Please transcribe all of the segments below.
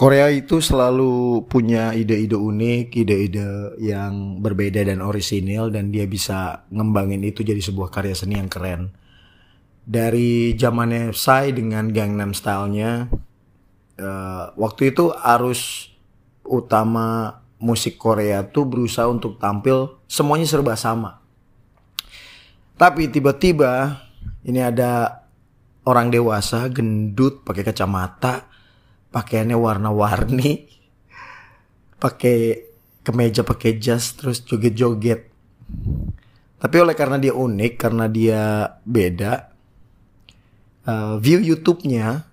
Korea itu selalu punya ide-ide unik, ide-ide yang berbeda dan orisinil dan dia bisa ngembangin itu jadi sebuah karya seni yang keren. Dari zamannya Psy dengan Gangnam Style-nya, uh, waktu itu arus utama musik Korea tuh berusaha untuk tampil semuanya serba sama. Tapi tiba-tiba ini ada orang dewasa gendut pakai kacamata pakaiannya warna-warni. Pakai kemeja pakai jas terus joget-joget. Tapi oleh karena dia unik karena dia beda uh, view YouTube-nya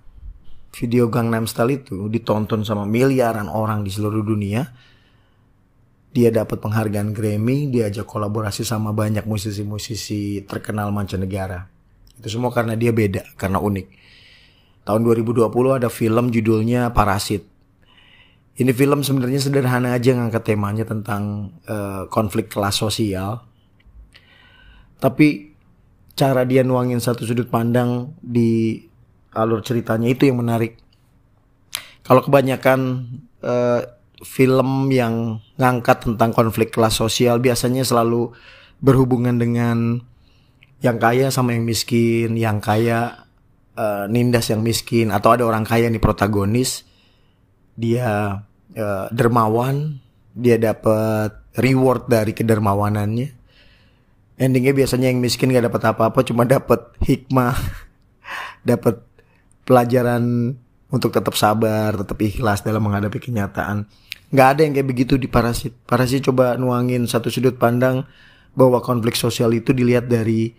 video Gangnam Style itu ditonton sama miliaran orang di seluruh dunia. Dia dapat penghargaan Grammy diajak kolaborasi sama banyak musisi-musisi terkenal mancanegara. Itu semua karena dia beda karena unik Tahun 2020 ada film judulnya Parasit. Ini film sebenarnya sederhana aja ngangkat temanya tentang uh, konflik kelas sosial. Tapi cara dia nuangin satu sudut pandang di alur ceritanya itu yang menarik. Kalau kebanyakan uh, film yang ngangkat tentang konflik kelas sosial biasanya selalu berhubungan dengan yang kaya sama yang miskin, yang kaya uh, nindas yang miskin atau ada orang kaya nih protagonis dia uh, dermawan dia dapat reward dari kedermawanannya. Endingnya biasanya yang miskin gak dapat apa-apa cuma dapat hikmah dapat pelajaran untuk tetap sabar tetap ikhlas dalam menghadapi kenyataan. Nggak ada yang kayak begitu di parasit. Parasit coba nuangin satu sudut pandang bahwa konflik sosial itu dilihat dari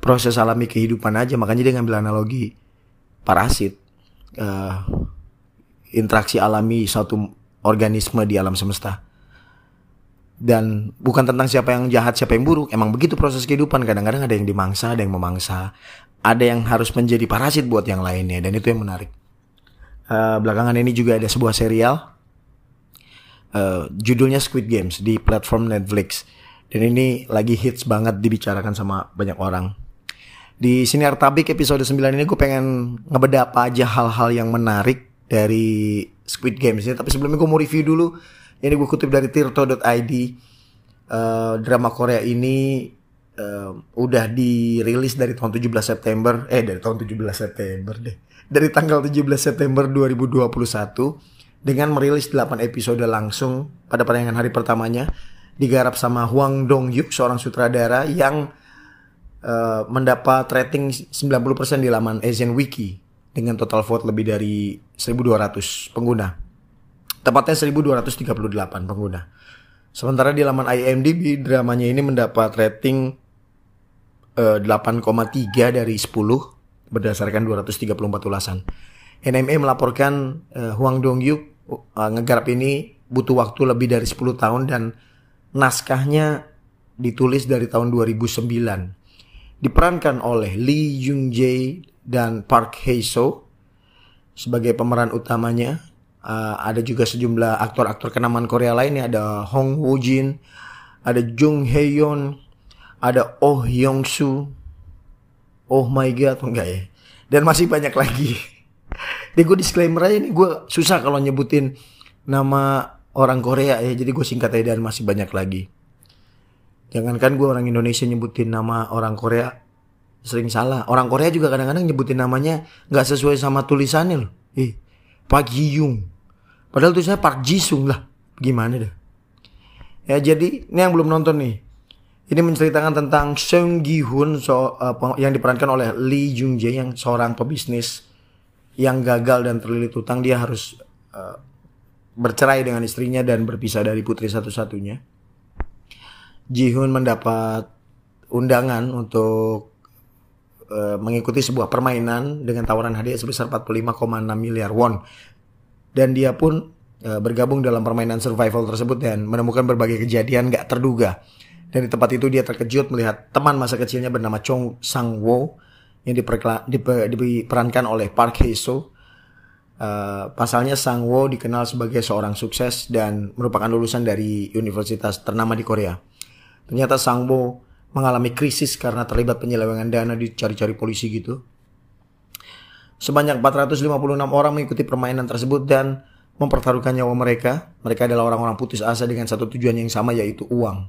proses alami kehidupan aja. Makanya dia ngambil analogi parasit. Uh, interaksi alami suatu organisme di alam semesta. Dan bukan tentang siapa yang jahat siapa yang buruk. Emang begitu proses kehidupan. Kadang-kadang ada yang dimangsa ada yang memangsa. Ada yang harus menjadi parasit buat yang lainnya. Dan itu yang menarik. Uh, belakangan ini juga ada sebuah serial. Uh, judulnya Squid Games di platform Netflix. Dan ini lagi hits banget dibicarakan sama banyak orang di sini Artabik episode 9 ini gue pengen ngebedah apa aja hal-hal yang menarik dari Squid Games ini. Tapi sebelumnya gue mau review dulu. Ini gue kutip dari tirto.id. Uh, drama Korea ini uh, udah dirilis dari tahun 17 September. Eh dari tahun 17 September deh. Dari tanggal 17 September 2021. Dengan merilis 8 episode langsung pada penayangan hari pertamanya. Digarap sama Hwang Dong Yuk, seorang sutradara yang uh, mendapat rating 90% di laman Asian Wiki dengan total vote lebih dari 1200 pengguna. Tepatnya 1238 pengguna. Sementara di laman IMDb dramanya ini mendapat rating uh, eh, 8,3 dari 10 berdasarkan 234 ulasan. NME melaporkan uh, Huang Dong-yuk uh, ngegarap ini butuh waktu lebih dari 10 tahun dan naskahnya ditulis dari tahun 2009 diperankan oleh Lee Jung Jae dan Park Hae So sebagai pemeran utamanya. Uh, ada juga sejumlah aktor-aktor kenamaan Korea lainnya ada Hong Woo Jin, ada Jung Hae Yeon, ada Oh Yong Soo. Oh my god, enggak ya? Dan masih banyak lagi. Deh gue disclaimer aja nih, gue susah kalau nyebutin nama orang Korea ya, jadi gue singkat aja dan masih banyak lagi. Jangankan gue orang Indonesia nyebutin nama orang Korea sering salah. Orang Korea juga kadang-kadang nyebutin namanya nggak sesuai sama tulisannya loh. Eh, Park Ji Young. Padahal tulisannya Park Ji Sung lah. Gimana dah? Ya jadi ini yang belum nonton nih. Ini menceritakan tentang Sung Gi Hun so, uh, yang diperankan oleh Lee Jung Jae yang seorang pebisnis yang gagal dan terlilit utang dia harus uh, bercerai dengan istrinya dan berpisah dari putri satu-satunya. Jihun mendapat undangan untuk uh, mengikuti sebuah permainan dengan tawaran hadiah sebesar 45,6 miliar won. Dan dia pun uh, bergabung dalam permainan survival tersebut dan menemukan berbagai kejadian gak terduga. Dan di tempat itu dia terkejut melihat teman masa kecilnya bernama Chong Sang Wo yang diperankan oleh Park Hae So. Uh, pasalnya Sang Wo dikenal sebagai seorang sukses dan merupakan lulusan dari universitas ternama di Korea. Ternyata Sangbo mengalami krisis karena terlibat penyelewengan dana dicari-cari polisi gitu. Sebanyak 456 orang mengikuti permainan tersebut dan mempertaruhkan nyawa mereka. Mereka adalah orang-orang putus asa dengan satu tujuan yang sama yaitu uang.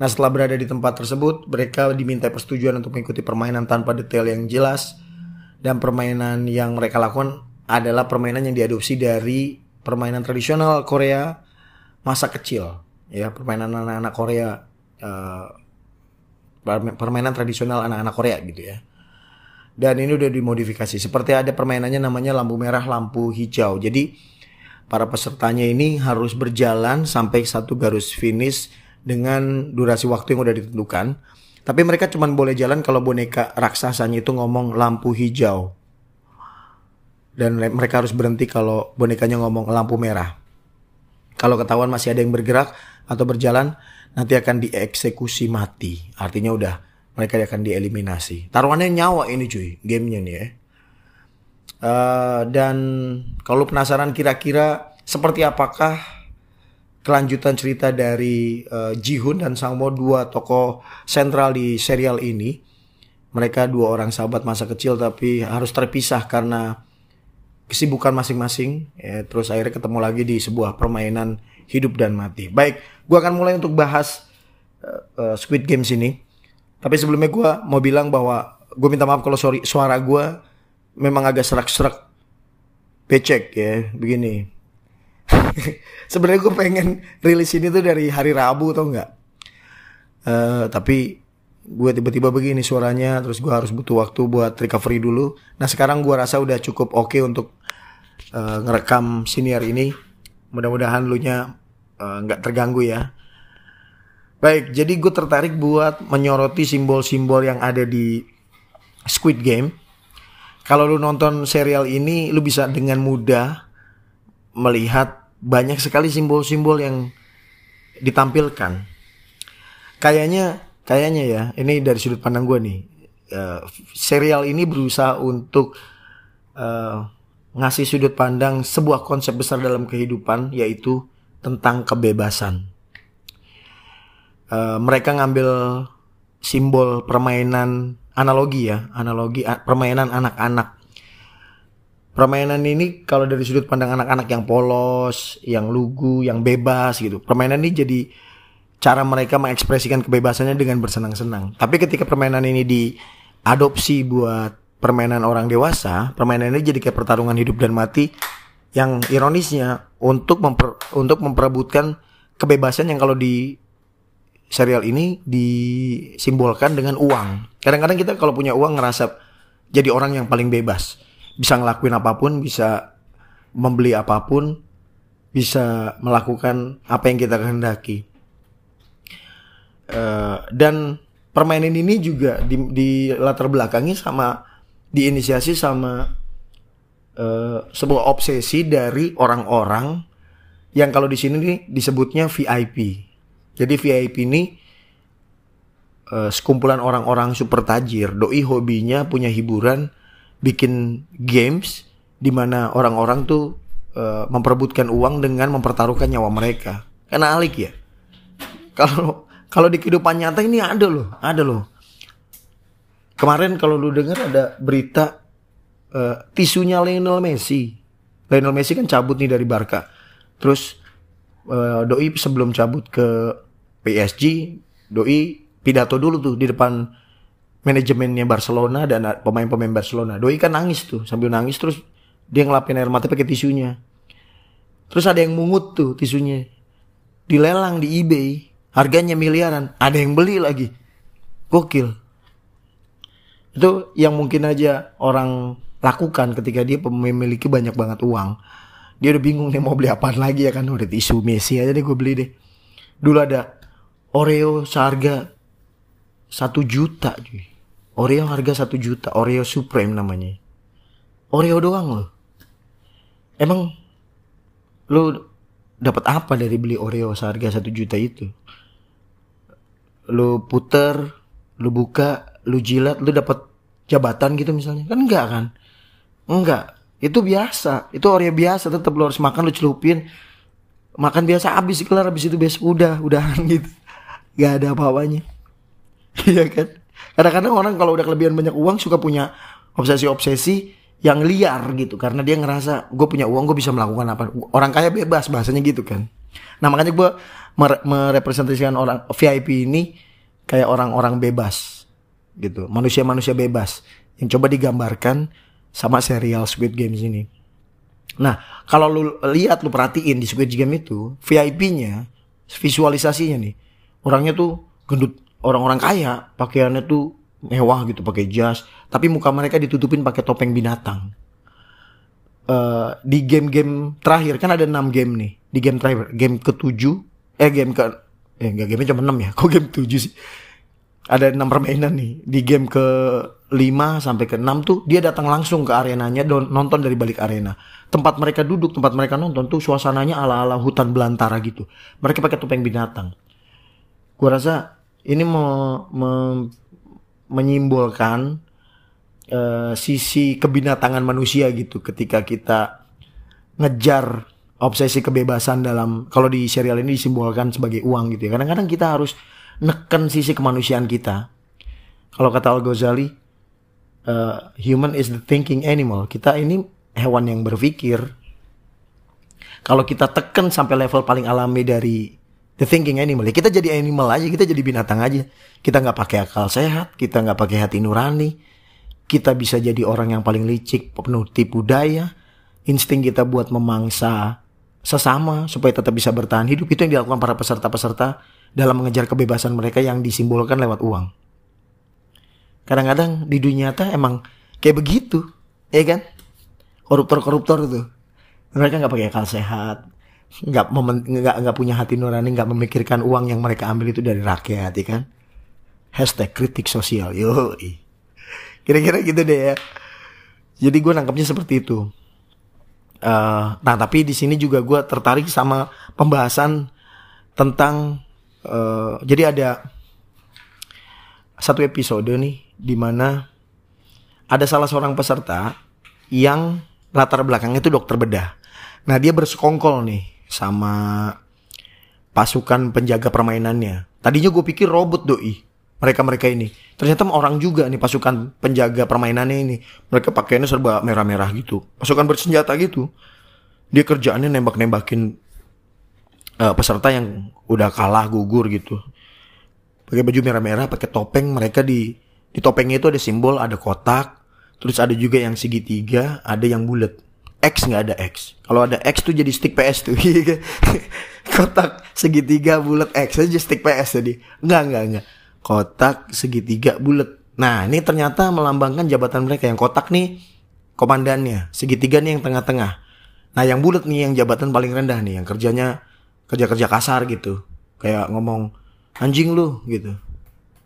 Nah setelah berada di tempat tersebut, mereka diminta persetujuan untuk mengikuti permainan tanpa detail yang jelas. Dan permainan yang mereka lakukan adalah permainan yang diadopsi dari permainan tradisional Korea masa kecil. Ya, permainan anak-anak Korea, uh, permainan tradisional anak-anak Korea gitu ya. Dan ini udah dimodifikasi. Seperti ada permainannya namanya lampu merah lampu hijau. Jadi para pesertanya ini harus berjalan sampai satu garis finish dengan durasi waktu yang udah ditentukan. Tapi mereka cuma boleh jalan kalau boneka raksasanya itu ngomong lampu hijau. Dan mereka harus berhenti kalau bonekanya ngomong lampu merah. Kalau ketahuan masih ada yang bergerak atau berjalan nanti akan dieksekusi mati artinya udah mereka akan dieliminasi. Taruhannya nyawa ini cuy, gamenya nih ya. Uh, dan kalau penasaran kira-kira seperti apakah kelanjutan cerita dari uh, Jihun dan Sangmo dua tokoh sentral di serial ini. Mereka dua orang sahabat masa kecil tapi harus terpisah karena kesibukan masing-masing. Ya, terus akhirnya ketemu lagi di sebuah permainan hidup dan mati. Baik, gua akan mulai untuk bahas uh, Squid Games ini. Tapi sebelumnya gue mau bilang bahwa gue minta maaf kalau sorry, suara gue memang agak serak-serak becek ya begini. Sebenarnya gue pengen rilis ini tuh dari hari Rabu atau enggak. Uh, tapi gue tiba-tiba begini suaranya terus gue harus butuh waktu buat recovery dulu. Nah sekarang gue rasa udah cukup oke okay untuk uh, ngerekam senior ini. Mudah-mudahan lu nya nggak uh, terganggu ya. Baik, jadi gue tertarik buat menyoroti simbol-simbol yang ada di Squid Game. Kalau lu nonton serial ini, lu bisa dengan mudah melihat banyak sekali simbol-simbol yang ditampilkan. Kayaknya, kayaknya ya, ini dari sudut pandang gue nih. Uh, serial ini berusaha untuk uh, ngasih sudut pandang sebuah konsep besar dalam kehidupan, yaitu tentang kebebasan uh, mereka ngambil simbol permainan analogi ya, analogi permainan anak-anak. Permainan ini kalau dari sudut pandang anak-anak yang polos, yang lugu, yang bebas gitu. Permainan ini jadi cara mereka mengekspresikan kebebasannya dengan bersenang-senang. Tapi ketika permainan ini diadopsi buat permainan orang dewasa, permainan ini jadi kayak pertarungan hidup dan mati yang ironisnya untuk memper, untuk memperebutkan kebebasan yang kalau di serial ini disimbolkan dengan uang. Kadang-kadang kita kalau punya uang ngerasa jadi orang yang paling bebas. Bisa ngelakuin apa pun, bisa membeli apa pun, bisa melakukan apa yang kita kehendaki. Uh, dan permainan ini juga di, di latar belakangi sama diinisiasi sama uh, sebuah obsesi dari orang-orang yang kalau di sini nih disebutnya VIP jadi VIP ini uh, sekumpulan orang-orang super tajir. Doi hobinya punya hiburan, bikin games di mana orang-orang tuh uh, memperebutkan uang dengan mempertaruhkan nyawa mereka. Karena alik ya. Kalau kalau di kehidupan nyata ini ada loh, ada loh. Kemarin kalau lu dengar ada berita uh, tisunya Lionel Messi. Lionel Messi kan cabut nih dari Barca. Terus uh, doi sebelum cabut ke PSG, doi pidato dulu tuh di depan manajemennya Barcelona dan pemain-pemain Barcelona. Doi kan nangis tuh, sambil nangis terus dia ngelapin air mata pakai tisunya. Terus ada yang mungut tuh tisunya. Dilelang di eBay, harganya miliaran. Ada yang beli lagi. Gokil. Itu yang mungkin aja orang lakukan ketika dia memiliki banyak banget uang. Dia udah bingung nih mau beli apa lagi ya kan udah tisu Messi aja deh gue beli deh. Dulu ada Oreo seharga satu juta cuy. Oreo harga satu juta Oreo Supreme namanya. Oreo doang loh. Emang lu dapat apa dari beli Oreo seharga satu juta itu? Lu puter lu buka lu jilat lu dapat jabatan gitu misalnya? Kan enggak kan enggak itu biasa. Itu Oreo biasa. Tetap lo harus makan, lo celupin. Makan biasa habis kelar habis itu besok udah udahan gitu. Gak ada apa-apanya. Iya kan? Kadang-kadang orang kalau udah kelebihan banyak uang suka punya obsesi-obsesi yang liar gitu karena dia ngerasa gue punya uang gue bisa melakukan apa orang kaya bebas bahasanya gitu kan nah makanya gue mere merepresentasikan orang VIP ini kayak orang-orang bebas gitu manusia-manusia bebas yang coba digambarkan sama serial Squid Games ini. Nah kalau lu lihat lu perhatiin di Squid Game itu VIP-nya visualisasinya nih orangnya tuh gendut orang-orang kaya pakaiannya tuh mewah gitu pakai jas tapi muka mereka ditutupin pakai topeng binatang. Uh, di game-game terakhir kan ada 6 game nih di game terakhir game ketujuh eh game ke eh enggak game cuma 6 ya kok game 7 sih ada 6 permainan nih. Di game ke 5 sampai ke 6 tuh dia datang langsung ke arenanya nonton dari balik arena. Tempat mereka duduk tempat mereka nonton tuh suasananya ala-ala hutan belantara gitu. Mereka pakai topeng binatang. Gua rasa ini mau me, menyimbolkan uh, sisi kebinatangan manusia gitu ketika kita ngejar obsesi kebebasan dalam kalau di serial ini disimbolkan sebagai uang gitu ya. Kadang-kadang kita harus neken sisi kemanusiaan kita. Kalau kata Al Ghazali, uh, human is the thinking animal. Kita ini hewan yang berpikir. Kalau kita tekan sampai level paling alami dari the thinking animal ya kita jadi animal aja kita jadi binatang aja kita nggak pakai akal sehat kita nggak pakai hati nurani kita bisa jadi orang yang paling licik penuh tipu daya insting kita buat memangsa sesama supaya tetap bisa bertahan hidup itu yang dilakukan para peserta-peserta dalam mengejar kebebasan mereka yang disimbolkan lewat uang. Kadang-kadang di dunia nyata emang kayak begitu ya kan? Koruptor-koruptor tuh mereka nggak pakai akal sehat nggak nggak nggak punya hati nurani nggak memikirkan uang yang mereka ambil itu dari rakyat ya kan? Hashtag kritik sosial yo kira-kira gitu deh ya. Jadi gue nangkapnya seperti itu. Uh, nah tapi di sini juga gue tertarik sama pembahasan tentang uh, jadi ada satu episode nih di mana ada salah seorang peserta yang latar belakangnya itu dokter bedah. Nah dia bersekongkol nih sama pasukan penjaga permainannya. Tadinya gue pikir robot doi. Mereka-mereka ini. Ternyata orang juga nih pasukan penjaga permainannya ini. Mereka pakainya serba merah-merah gitu. Pasukan bersenjata gitu. Dia kerjaannya nembak-nembakin uh, peserta yang udah kalah gugur gitu. Pakai baju merah-merah, pakai topeng. Mereka di di topengnya itu ada simbol, ada kotak. Terus ada juga yang segitiga, ada yang bulat X nggak ada X. Kalau ada X tuh jadi stick PS tuh. Kotak segitiga bulat X aja stick PS tadi. Enggak, enggak, enggak. Kotak segitiga bulat. Nah, ini ternyata melambangkan jabatan mereka yang kotak nih komandannya, segitiga nih yang tengah-tengah. Nah, yang bulat nih yang jabatan paling rendah nih, yang kerjanya kerja-kerja kasar gitu. Kayak ngomong anjing lu gitu.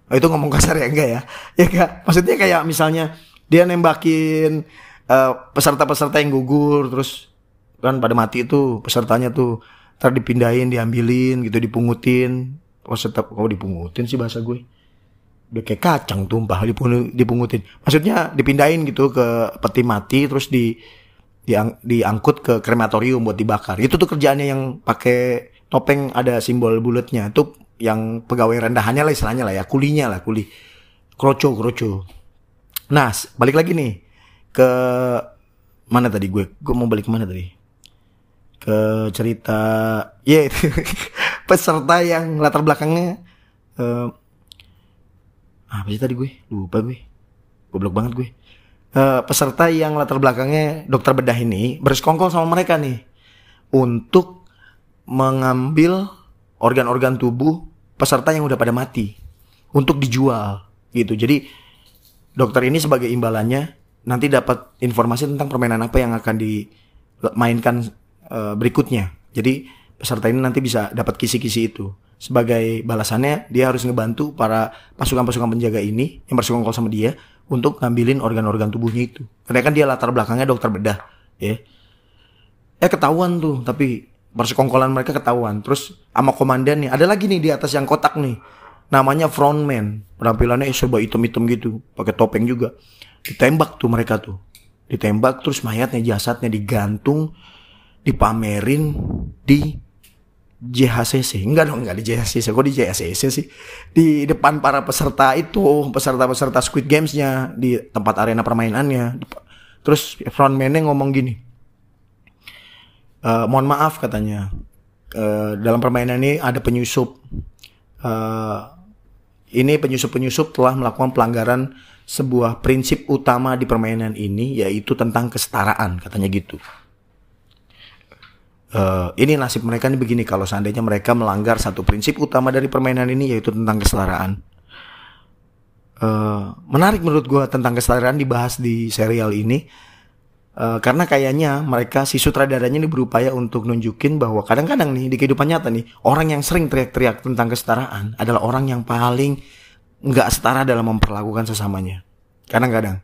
Oh, itu ngomong kasar ya enggak ya? Ya enggak. Maksudnya kayak misalnya dia nembakin eh, peserta-peserta yang gugur terus kan pada mati itu pesertanya tuh ntar dipindahin diambilin gitu dipungutin peserta kok dipungutin sih bahasa gue udah kayak kacang tumpah dipungutin maksudnya dipindahin gitu ke peti mati terus di diang, diangkut ke krematorium buat dibakar. Itu tuh kerjaannya yang pakai topeng ada simbol bulatnya. Tuh yang pegawai rendahannya lah istilahnya lah ya kulinya lah kuli. Kroco kroco. Nah balik lagi nih ke mana tadi gue? Gue mau balik mana tadi? Ke cerita ya yeah, peserta yang latar belakangnya uh, apa sih tadi gue? Lupa gue. Goblok banget gue uh, peserta yang latar belakangnya dokter bedah ini bersekongkol sama mereka nih untuk mengambil organ-organ tubuh peserta yang udah pada mati untuk dijual gitu jadi dokter ini sebagai imbalannya nanti dapat informasi tentang permainan apa yang akan dimainkan uh, berikutnya. Jadi peserta ini nanti bisa dapat kisi-kisi itu. Sebagai balasannya dia harus ngebantu para pasukan-pasukan penjaga ini yang bersekongkol sama dia untuk ngambilin organ-organ tubuhnya itu. Karena kan dia latar belakangnya dokter bedah, ya. Eh ketahuan tuh, tapi persekongkolan mereka ketahuan. Terus sama komandan nih, ada lagi nih di atas yang kotak nih. Namanya frontman. Penampilannya serba hitam-hitam gitu, pakai topeng juga ditembak tuh mereka tuh ditembak terus mayatnya jasadnya digantung dipamerin di JHCC enggak dong enggak di JHCC kok di JHCC sih di depan para peserta itu peserta-peserta Squid Gamesnya di tempat arena permainannya Terus frontman-nya ngomong gini. E, mohon maaf katanya. E, dalam permainan ini ada penyusup. E, ini penyusup-penyusup telah melakukan pelanggaran sebuah prinsip utama di permainan ini yaitu tentang kesetaraan katanya gitu. Uh, ini nasib mereka ini begini kalau seandainya mereka melanggar satu prinsip utama dari permainan ini yaitu tentang kesetaraan. Uh, menarik menurut gue tentang kesetaraan dibahas di serial ini uh, karena kayaknya mereka si sutradaranya ini berupaya untuk nunjukin bahwa kadang-kadang nih di kehidupan nyata nih orang yang sering teriak-teriak tentang kesetaraan adalah orang yang paling nggak setara dalam memperlakukan sesamanya. Kadang-kadang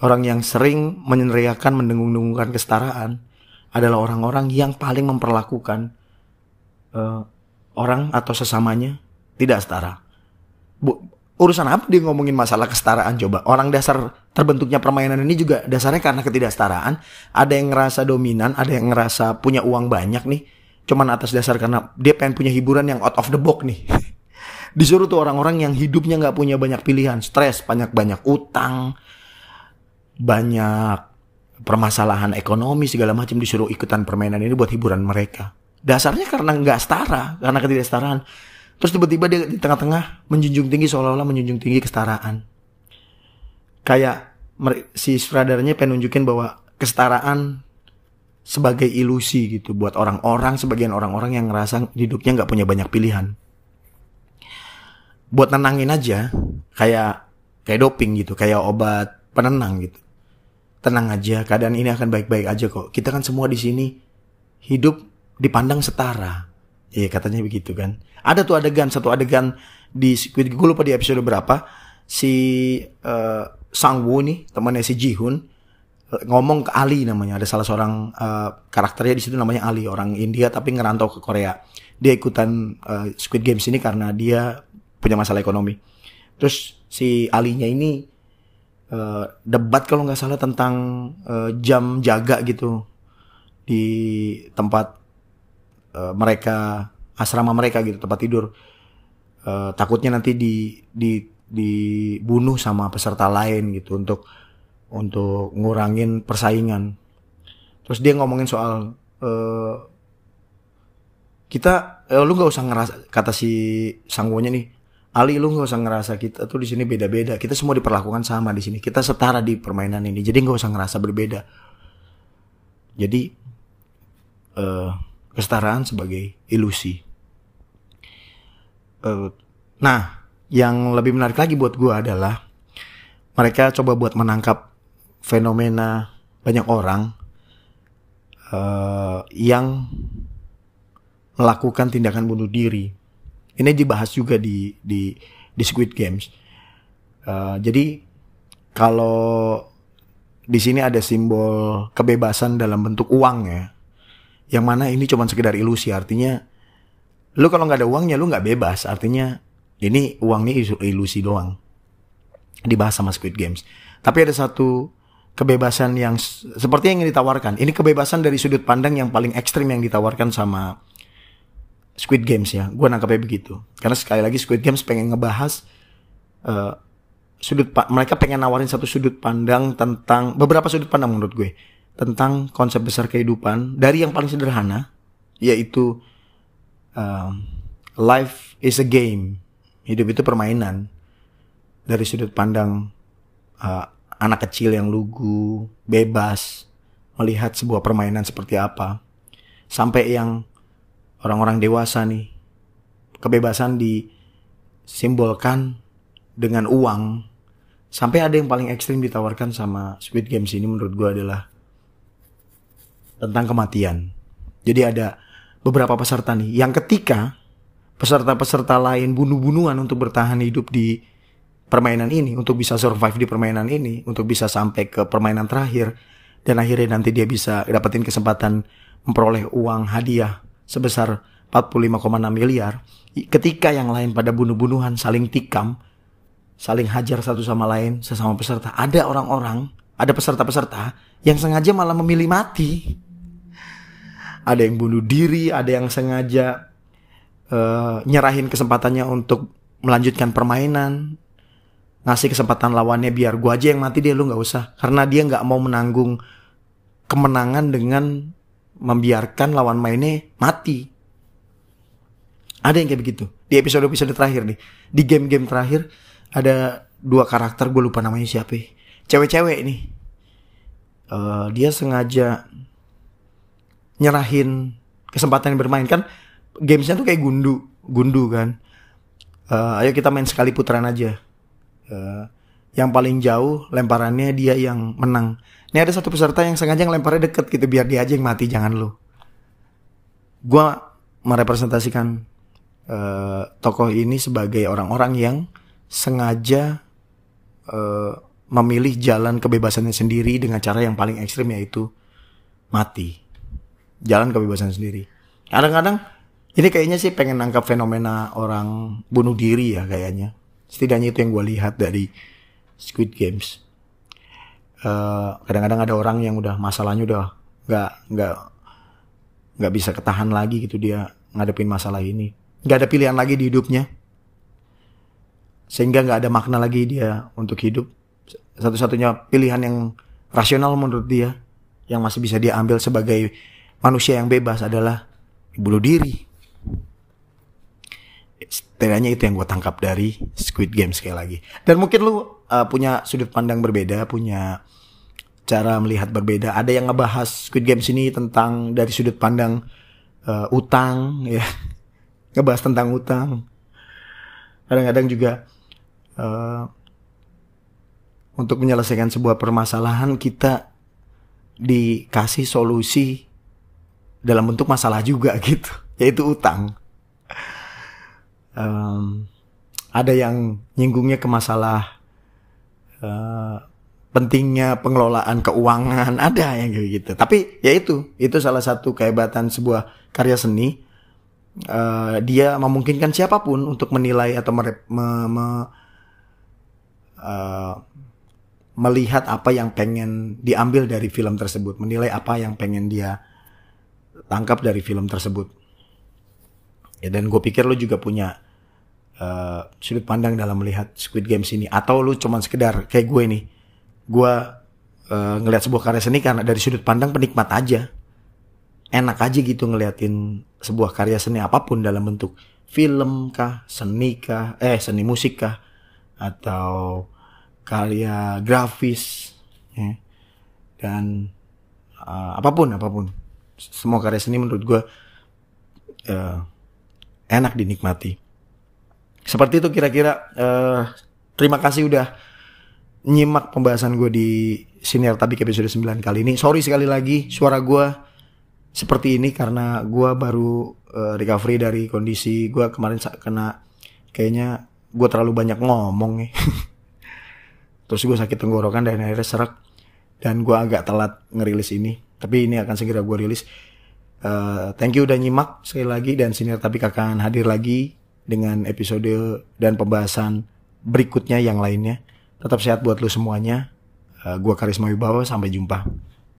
orang yang sering meneriakan mendengung-dengungkan kesetaraan adalah orang-orang yang paling memperlakukan uh, orang atau sesamanya. Tidak setara. Bu, urusan apa dia ngomongin masalah kesetaraan coba? Orang dasar terbentuknya permainan ini juga dasarnya karena ketidaksetaraan. Ada yang ngerasa dominan ada yang ngerasa punya uang banyak nih. Cuman atas dasar karena dia pengen punya hiburan yang out of the box nih. Disuruh tuh orang-orang yang hidupnya nggak punya banyak pilihan. Stres banyak banyak utang banyak permasalahan ekonomi segala macam disuruh ikutan permainan ini buat hiburan mereka dasarnya karena nggak setara karena ketidaksetaraan Terus tiba-tiba dia di tengah-tengah menjunjung tinggi seolah-olah menjunjung tinggi kesetaraan. Kayak si sutradaranya pengen nunjukin bahwa kesetaraan sebagai ilusi gitu buat orang-orang sebagian orang-orang yang ngerasa hidupnya nggak punya banyak pilihan. Buat nenangin aja kayak kayak doping gitu, kayak obat penenang gitu. Tenang aja, keadaan ini akan baik-baik aja kok. Kita kan semua di sini hidup dipandang setara. Iya katanya begitu kan. Ada tuh adegan satu adegan di Squid Game gue lupa di episode berapa si uh, Sang Woo nih temannya si Ji-hoon eh, ngomong ke Ali namanya ada salah seorang uh, karakternya di situ namanya Ali orang India tapi ngerantau ke Korea dia ikutan uh, Squid Games ini karena dia punya masalah ekonomi terus si Alinya ini uh, debat kalau nggak salah tentang uh, jam jaga gitu di tempat uh, mereka asrama mereka gitu tempat tidur. Uh, takutnya nanti di di dibunuh sama peserta lain gitu untuk untuk ngurangin persaingan. Terus dia ngomongin soal uh, kita eh, lu nggak usah ngerasa kata si sangwonya nih Ali lu nggak usah ngerasa kita tuh di sini beda-beda kita semua diperlakukan sama di sini kita setara di permainan ini jadi nggak usah ngerasa berbeda jadi uh, kesetaraan sebagai ilusi. Uh, nah, yang lebih menarik lagi buat gue adalah mereka coba buat menangkap fenomena banyak orang uh, yang melakukan tindakan bunuh diri. Ini dibahas juga di di di Squid Games. Uh, jadi kalau di sini ada simbol kebebasan dalam bentuk uang ya. Yang mana ini cuma sekedar ilusi artinya lu kalau nggak ada uangnya lu nggak bebas. Artinya ini uangnya ilusi doang. Dibahas sama Squid Games. Tapi ada satu kebebasan yang seperti yang ditawarkan. Ini kebebasan dari sudut pandang yang paling ekstrim yang ditawarkan sama Squid Games ya. Gue nangkapnya begitu. Karena sekali lagi Squid Games pengen ngebahas uh, sudut mereka pengen nawarin satu sudut pandang tentang beberapa sudut pandang menurut gue tentang konsep besar kehidupan dari yang paling sederhana yaitu um, life is a game. Hidup itu permainan. Dari sudut pandang uh, anak kecil yang lugu bebas melihat sebuah permainan seperti apa sampai yang orang-orang dewasa nih kebebasan disimbolkan dengan uang sampai ada yang paling ekstrim ditawarkan sama Squid Games ini menurut gue adalah tentang kematian. Jadi ada beberapa peserta nih yang ketika peserta-peserta lain bunuh-bunuhan untuk bertahan hidup di permainan ini, untuk bisa survive di permainan ini, untuk bisa sampai ke permainan terakhir dan akhirnya nanti dia bisa dapetin kesempatan memperoleh uang hadiah sebesar 45,6 miliar. Ketika yang lain pada bunuh-bunuhan saling tikam, saling hajar satu sama lain sesama peserta, ada orang-orang, ada peserta-peserta yang sengaja malah memilih mati ada yang bunuh diri, ada yang sengaja uh, nyerahin kesempatannya untuk melanjutkan permainan ngasih kesempatan lawannya biar gua aja yang mati dia lu nggak usah karena dia nggak mau menanggung kemenangan dengan membiarkan lawan mainnya mati. Ada yang kayak begitu. Di episode episode terakhir nih. Di game-game terakhir ada dua karakter gue lupa namanya siapa. Cewek-cewek nih. Uh, dia sengaja nyerahin kesempatan bermain. Kan gamesnya tuh kayak gundu gundu kan. Uh, ayo kita main sekali putaran aja. Uh, yang paling jauh lemparannya dia yang menang ini ada satu peserta yang sengaja ngelemparnya deket gitu biar dia aja yang mati jangan lu gue merepresentasikan uh, tokoh ini sebagai orang-orang yang sengaja uh, memilih jalan kebebasannya sendiri dengan cara yang paling ekstrim yaitu mati jalan kebebasan sendiri kadang-kadang ini kayaknya sih pengen nangkap fenomena orang bunuh diri ya kayaknya. Setidaknya itu yang gue lihat dari Squid Games. Eh, kadang-kadang ada orang yang udah masalahnya udah nggak nggak nggak bisa ketahan lagi gitu dia ngadepin masalah ini. Nggak ada pilihan lagi di hidupnya. Sehingga nggak ada makna lagi dia untuk hidup. Satu-satunya pilihan yang rasional menurut dia yang masih bisa dia ambil sebagai manusia yang bebas adalah bunuh diri setidaknya itu yang gue tangkap dari Squid Game sekali lagi. Dan mungkin lu uh, punya sudut pandang berbeda, punya cara melihat berbeda. Ada yang ngebahas Squid Game sini tentang dari sudut pandang uh, utang, ya, ngebahas tentang utang. Kadang-kadang juga uh, untuk menyelesaikan sebuah permasalahan kita dikasih solusi dalam bentuk masalah juga gitu, yaitu utang um, ada yang nyinggungnya ke masalah uh, pentingnya pengelolaan keuangan. Ada yang kayak gitu. Tapi ya itu itu salah satu kehebatan sebuah karya seni. Uh, dia memungkinkan siapa pun untuk menilai atau mere, me, me, uh, melihat apa yang pengen diambil dari film tersebut. Menilai apa yang pengen dia tangkap dari film tersebut. Ya dan gue pikir lo juga punya uh, sudut pandang dalam melihat Squid Games ini. Atau lu cuman sekedar kayak gue nih. Gue uh, ngelihat sebuah karya seni karena dari sudut pandang penikmat aja. Enak aja gitu ngeliatin sebuah karya seni apa pun dalam bentuk film kah seni kah eh seni musik kah atau karya grafis ya. dan uh, apa pun apa pun. Semua karya seni menurut gue uh, enak dinikmati seperti itu kira-kira. Uh, terima kasih udah nyimak pembahasan gue di Siniar Tabik episode 9 kali ini. Sorry sekali lagi suara gue seperti ini karena gue baru uh, recovery dari kondisi gue kemarin kena kayaknya gue terlalu banyak ngomong nih. Terus gue sakit tenggorokan dan akhirnya serak dan gue agak telat ngerilis ini. Tapi ini akan segera gue rilis. Uh, thank you udah nyimak sekali lagi dan Siniar Tabik akan hadir lagi dengan episode dan pembahasan berikutnya yang lainnya. Tetap sehat buat lu semuanya. Uh, gua Karisma Wibawa, sampai jumpa.